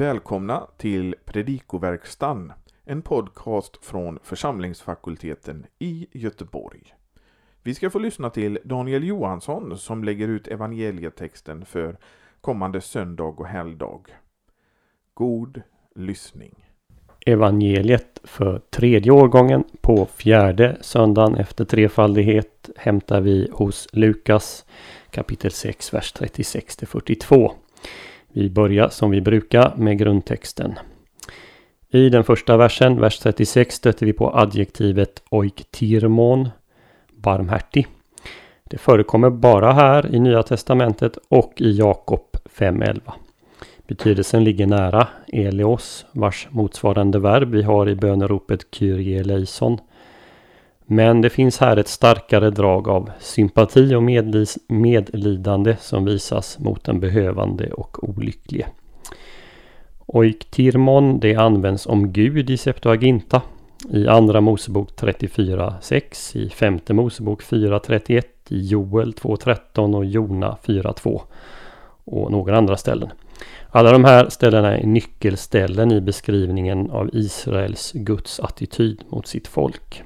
Välkomna till Predikoverkstan, en podcast från församlingsfakulteten i Göteborg. Vi ska få lyssna till Daniel Johansson som lägger ut evangelietexten för kommande söndag och helgdag. God lyssning. Evangeliet för tredje årgången på fjärde söndagen efter trefaldighet hämtar vi hos Lukas kapitel 6, vers 36 till 42. Vi börjar som vi brukar med grundtexten. I den första versen, vers 36, stöter vi på adjektivet oiktirmon, barmhärtig. Det förekommer bara här i Nya Testamentet och i Jakob 5.11. Betydelsen ligger nära eleos, vars motsvarande verb vi har i böneropet Kyrie eleison. Men det finns här ett starkare drag av sympati och medlidande som visas mot den behövande och olycklige. Oiktirmon det används om Gud i Septuaginta. I Andra Mosebok 34.6, i Femte Mosebok 4.31, i Joel 2.13 och Jona 4.2 och några andra ställen. Alla de här ställena är nyckelställen i beskrivningen av Israels Guds attityd mot sitt folk.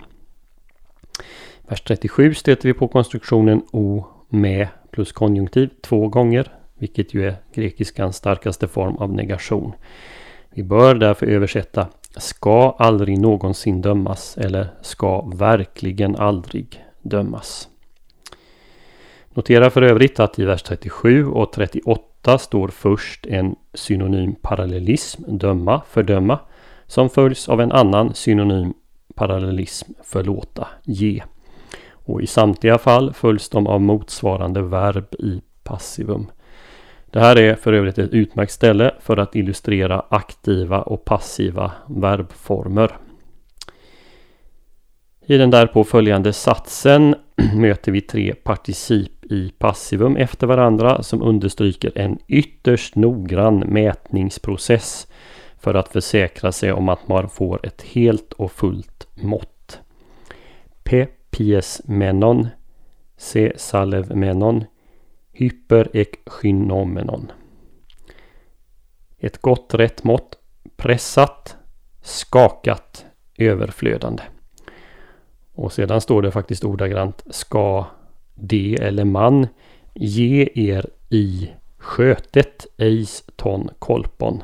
Vers 37 stöter vi på konstruktionen o med plus konjunktiv två gånger, vilket ju är grekiskans starkaste form av negation. Vi bör därför översätta ska aldrig någonsin dömas eller ska verkligen aldrig dömas. Notera för övrigt att i vers 37 och 38 står först en synonym parallellism, döma, fördöma, som följs av en annan synonym parallellism, förlåta, ge. Och i samtliga fall följs de av motsvarande verb i passivum. Det här är för övrigt ett utmärkt ställe för att illustrera aktiva och passiva verbformer. I den därpå följande satsen möter vi tre particip i passivum efter varandra som understryker en ytterst noggrann mätningsprocess för att försäkra sig om att man får ett helt och fullt mått. P pies menon, C. salev menon, hyper. Ett gott rätt mått, pressat, skakat, överflödande. Och sedan står det faktiskt ordagrant ska de eller man ge er i skötet eis ton kolpon.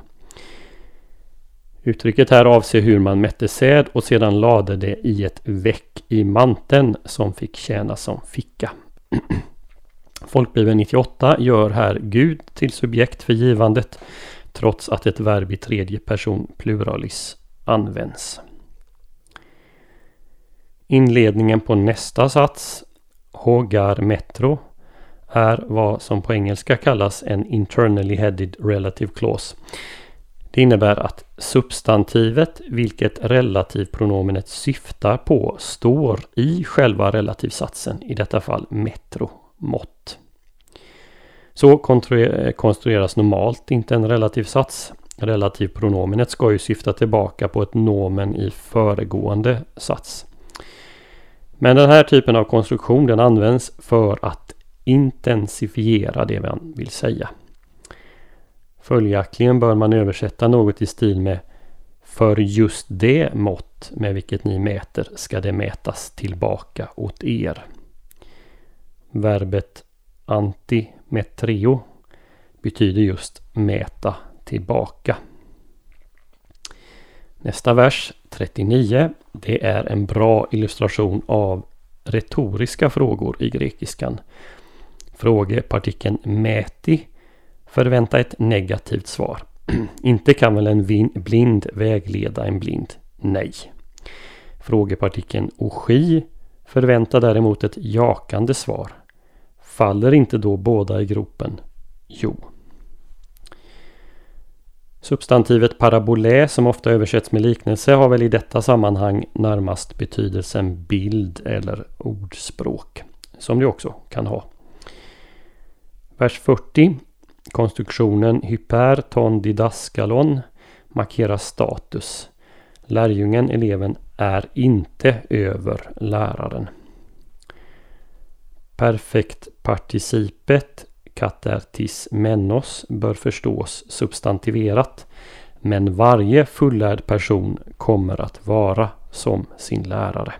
Uttrycket här avser hur man mätte säd och sedan lade det i ett väck i manteln som fick tjäna som ficka. Folkbibeln 98 gör här Gud till subjekt för givandet trots att ett verb i tredje person pluralis används. Inledningen på nästa sats, Hogar Metro, är vad som på engelska kallas en internally headed relative clause. Det innebär att substantivet, vilket relativpronomenet syftar på, står i själva relativsatsen, i detta fall metro, mått. Så konstrueras normalt inte en relativsats. Relativpronomenet ska ju syfta tillbaka på ett nomen i föregående sats. Men den här typen av konstruktion den används för att intensifiera det man vill säga. Följaktligen bör man översätta något i stil med För just det mått med vilket ni mäter ska det mätas tillbaka åt er. Verbet antimetreo betyder just mäta tillbaka. Nästa vers, 39, det är en bra illustration av retoriska frågor i grekiskan. Frågepartikeln mäti Förvänta ett negativt svar. Inte kan väl en blind vägleda en blind? Nej. Frågepartikeln oski förväntar däremot ett jakande svar. Faller inte då båda i gropen? Jo. Substantivet parabolä som ofta översätts med liknelse har väl i detta sammanhang närmast betydelsen bild eller ordspråk. Som det också kan ha. Vers 40 Konstruktionen hyper ton didaskalon markerar status. Lärjungen, eleven, är inte över läraren. Perfekt participet katertis menos bör förstås substantiverat. Men varje fullärd person kommer att vara som sin lärare.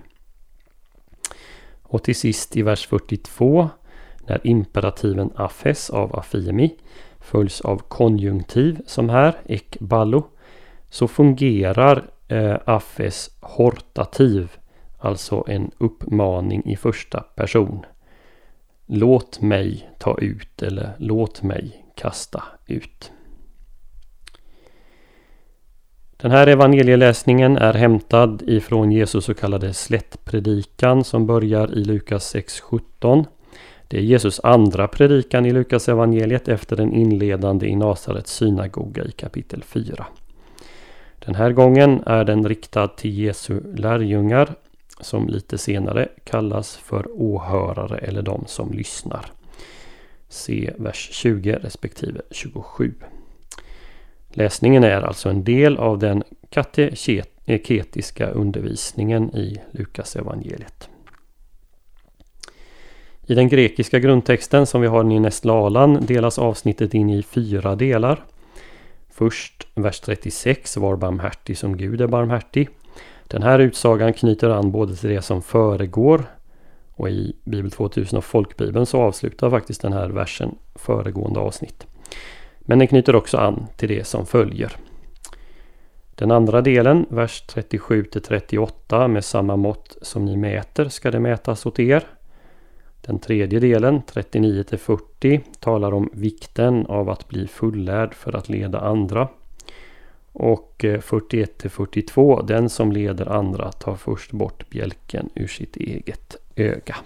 Och till sist i vers 42 när imperativen afes av afiemi följs av konjunktiv som här, ek ballo så fungerar eh, affes hortativ, alltså en uppmaning i första person. Låt mig ta ut eller låt mig kasta ut. Den här evangelieläsningen är hämtad ifrån Jesus så kallade slättpredikan som börjar i Lukas 6.17. Det är Jesus andra predikan i Lukas evangeliet efter den inledande i Nasarets synagoga i kapitel 4. Den här gången är den riktad till Jesu lärjungar som lite senare kallas för åhörare eller de som lyssnar. Se vers 20 respektive 27. Läsningen är alltså en del av den kateketiska eh, undervisningen i Lukas evangeliet. I den grekiska grundtexten som vi har i Nestlalan delas avsnittet in i fyra delar. Först vers 36, var barmhärtig som Gud är barmhärtig. Den här utsagan knyter an både till det som föregår och i Bibel 2000 och folkbibeln så avslutar faktiskt den här versen föregående avsnitt. Men den knyter också an till det som följer. Den andra delen, vers 37 38 med samma mått som ni mäter ska det mätas åt er. Den tredje delen, 39 40, talar om vikten av att bli fullärd för att leda andra. Och eh, 41-42, den som leder andra tar först bort bjälken ur sitt eget öga.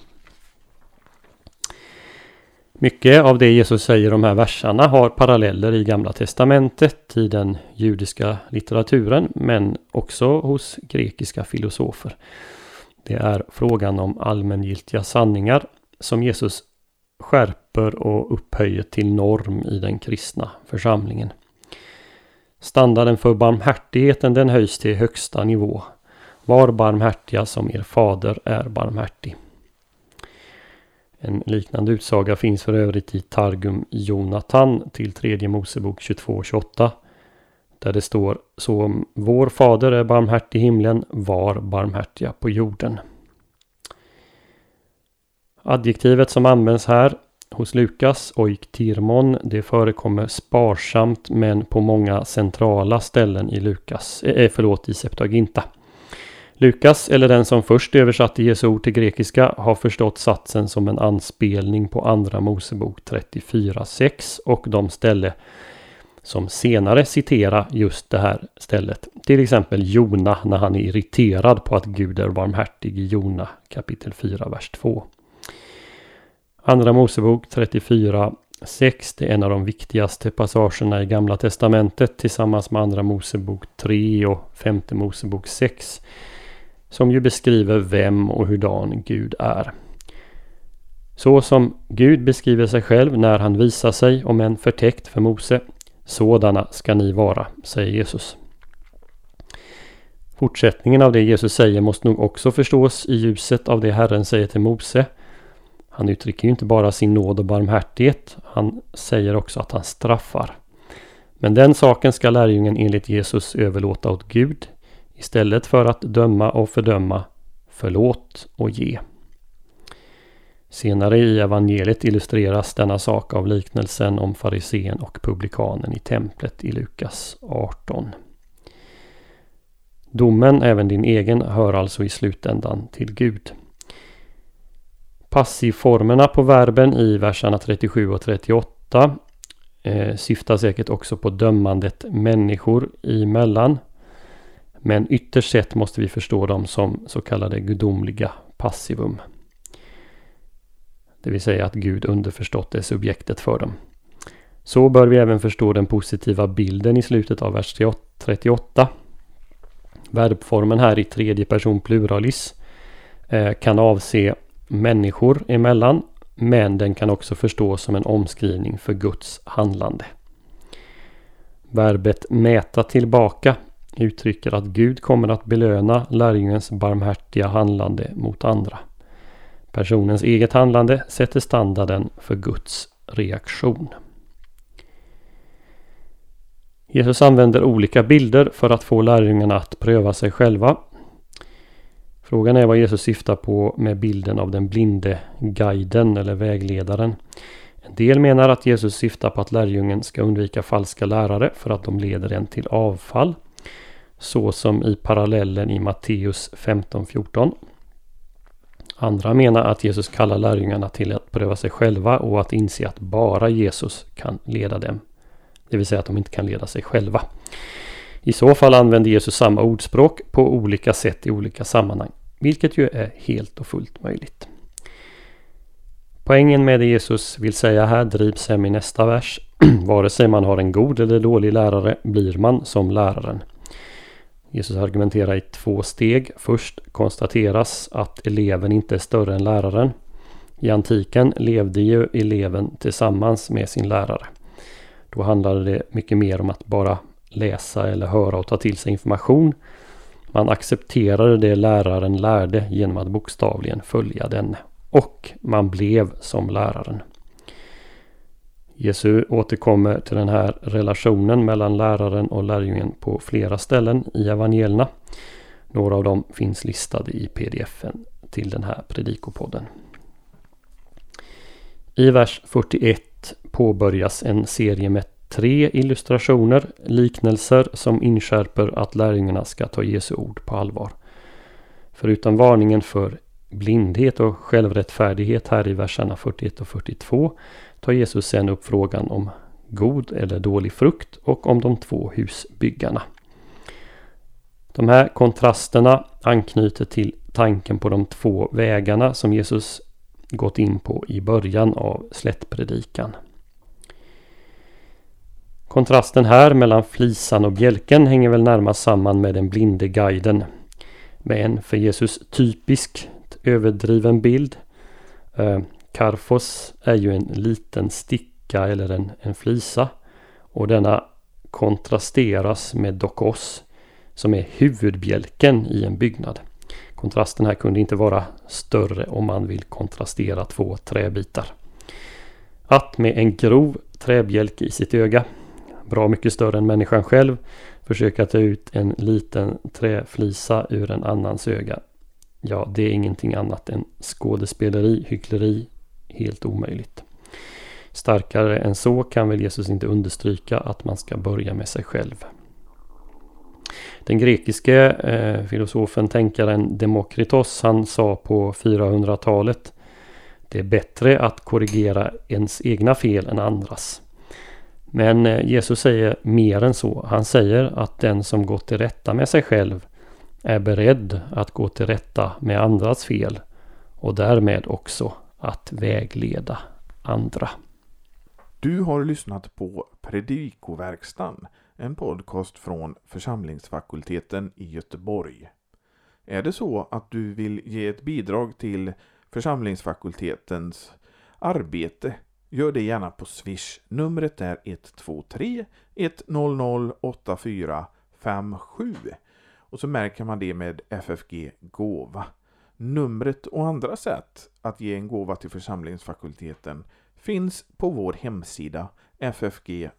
Mycket av det Jesus säger i de här verserna har paralleller i Gamla Testamentet, i den judiska litteraturen, men också hos grekiska filosofer. Det är frågan om allmängiltiga sanningar som Jesus skärper och upphöjer till norm i den kristna församlingen. Standarden för barmhärtigheten den höjs till högsta nivå. Var barmhärtiga som er fader är barmhärtig. En liknande utsaga finns för övrigt i Targum Jonatan till tredje Mosebok 22-28. Där det står så om vår fader är barmhärtig i himlen, var barmhärtiga på jorden. Adjektivet som används här hos Lukas, oiktirmon, det förekommer sparsamt men på många centrala ställen i Lukas, eh, eh, förlåt, i Septuaginta. Lukas, eller den som först översatte Jesu ord till grekiska, har förstått satsen som en anspelning på Andra Mosebok 34.6 och de ställe som senare citerar just det här stället. Till exempel Jona när han är irriterad på att Gud är barmhärtig i Jona kapitel 4, vers 2. Andra Mosebok 34 6 det är en av de viktigaste passagerna i Gamla Testamentet tillsammans med Andra Mosebok 3 och Femte Mosebok 6. Som ju beskriver vem och hurdan Gud är. Så som Gud beskriver sig själv när han visar sig, om än förtäckt för Mose. Sådana ska ni vara, säger Jesus. Fortsättningen av det Jesus säger måste nog också förstås i ljuset av det Herren säger till Mose han uttrycker ju inte bara sin nåd och barmhärtighet. Han säger också att han straffar. Men den saken ska lärjungen enligt Jesus överlåta åt Gud istället för att döma och fördöma, förlåt och ge. Senare i evangeliet illustreras denna sak av liknelsen om farisén och publikanen i templet i Lukas 18. Domen, även din egen, hör alltså i slutändan till Gud. Passivformerna på verben i verserna 37 och 38 eh, syftar säkert också på dömandet människor emellan. Men ytterst sett måste vi förstå dem som så kallade gudomliga passivum. Det vill säga att Gud underförstått är subjektet för dem. Så bör vi även förstå den positiva bilden i slutet av vers 38. Verbformen här i tredje person pluralis eh, kan avse människor emellan. Men den kan också förstås som en omskrivning för Guds handlande. Verbet mäta tillbaka uttrycker att Gud kommer att belöna lärjungens barmhärtiga handlande mot andra. Personens eget handlande sätter standarden för Guds reaktion. Jesus använder olika bilder för att få lärjungarna att pröva sig själva. Frågan är vad Jesus syftar på med bilden av den blinde guiden eller vägledaren. En del menar att Jesus syftar på att lärjungen ska undvika falska lärare för att de leder en till avfall. Så som i parallellen i Matteus 15.14. Andra menar att Jesus kallar lärjungarna till att pröva sig själva och att inse att bara Jesus kan leda dem. Det vill säga att de inte kan leda sig själva. I så fall använder Jesus samma ordspråk på olika sätt i olika sammanhang. Vilket ju är helt och fullt möjligt. Poängen med det Jesus vill säga här drivs hem i nästa vers. Vare sig man har en god eller dålig lärare blir man som läraren. Jesus argumenterar i två steg. Först konstateras att eleven inte är större än läraren. I antiken levde ju eleven tillsammans med sin lärare. Då handlade det mycket mer om att bara läsa eller höra och ta till sig information. Man accepterade det läraren lärde genom att bokstavligen följa denne. Och man blev som läraren. Jesu återkommer till den här relationen mellan läraren och lärjungen på flera ställen i evangelierna. Några av dem finns listade i pdfen till den här predikopodden. I vers 41 påbörjas en serie med tre illustrationer, liknelser som inskärper att lärjungarna ska ta Jesu ord på allvar. Förutom varningen för blindhet och självrättfärdighet här i verserna 41 och 42 tar Jesus sen upp frågan om god eller dålig frukt och om de två husbyggarna. De här kontrasterna anknyter till tanken på de två vägarna som Jesus gått in på i början av slättpredikan. Kontrasten här mellan flisan och bjälken hänger väl närmast samman med den blinde guiden. Med en för Jesus typisk överdriven bild. Eh, Karfos är ju en liten sticka eller en, en flisa. Och denna kontrasteras med dokos som är huvudbjälken i en byggnad. Kontrasten här kunde inte vara större om man vill kontrastera två träbitar. Att med en grov träbjälke i sitt öga, bra mycket större än människan själv, försöka ta ut en liten träflisa ur en annans öga. Ja, det är ingenting annat än skådespeleri, hyckleri, helt omöjligt. Starkare än så kan väl Jesus inte understryka att man ska börja med sig själv. Den grekiske eh, filosofen, tänkaren Demokritos, han sa på 400-talet Det är bättre att korrigera ens egna fel än andras. Men eh, Jesus säger mer än så. Han säger att den som gått till rätta med sig själv är beredd att gå till rätta med andras fel och därmed också att vägleda andra. Du har lyssnat på Predikoverkstan, en podcast från församlingsfakulteten i Göteborg. Är det så att du vill ge ett bidrag till församlingsfakultetens arbete Gör det gärna på Swish. Numret är 123 100 8457. Och så märker man det med FFG Gåva. Numret och andra sätt att ge en gåva till församlingsfakulteten finns på vår hemsida ffg.se.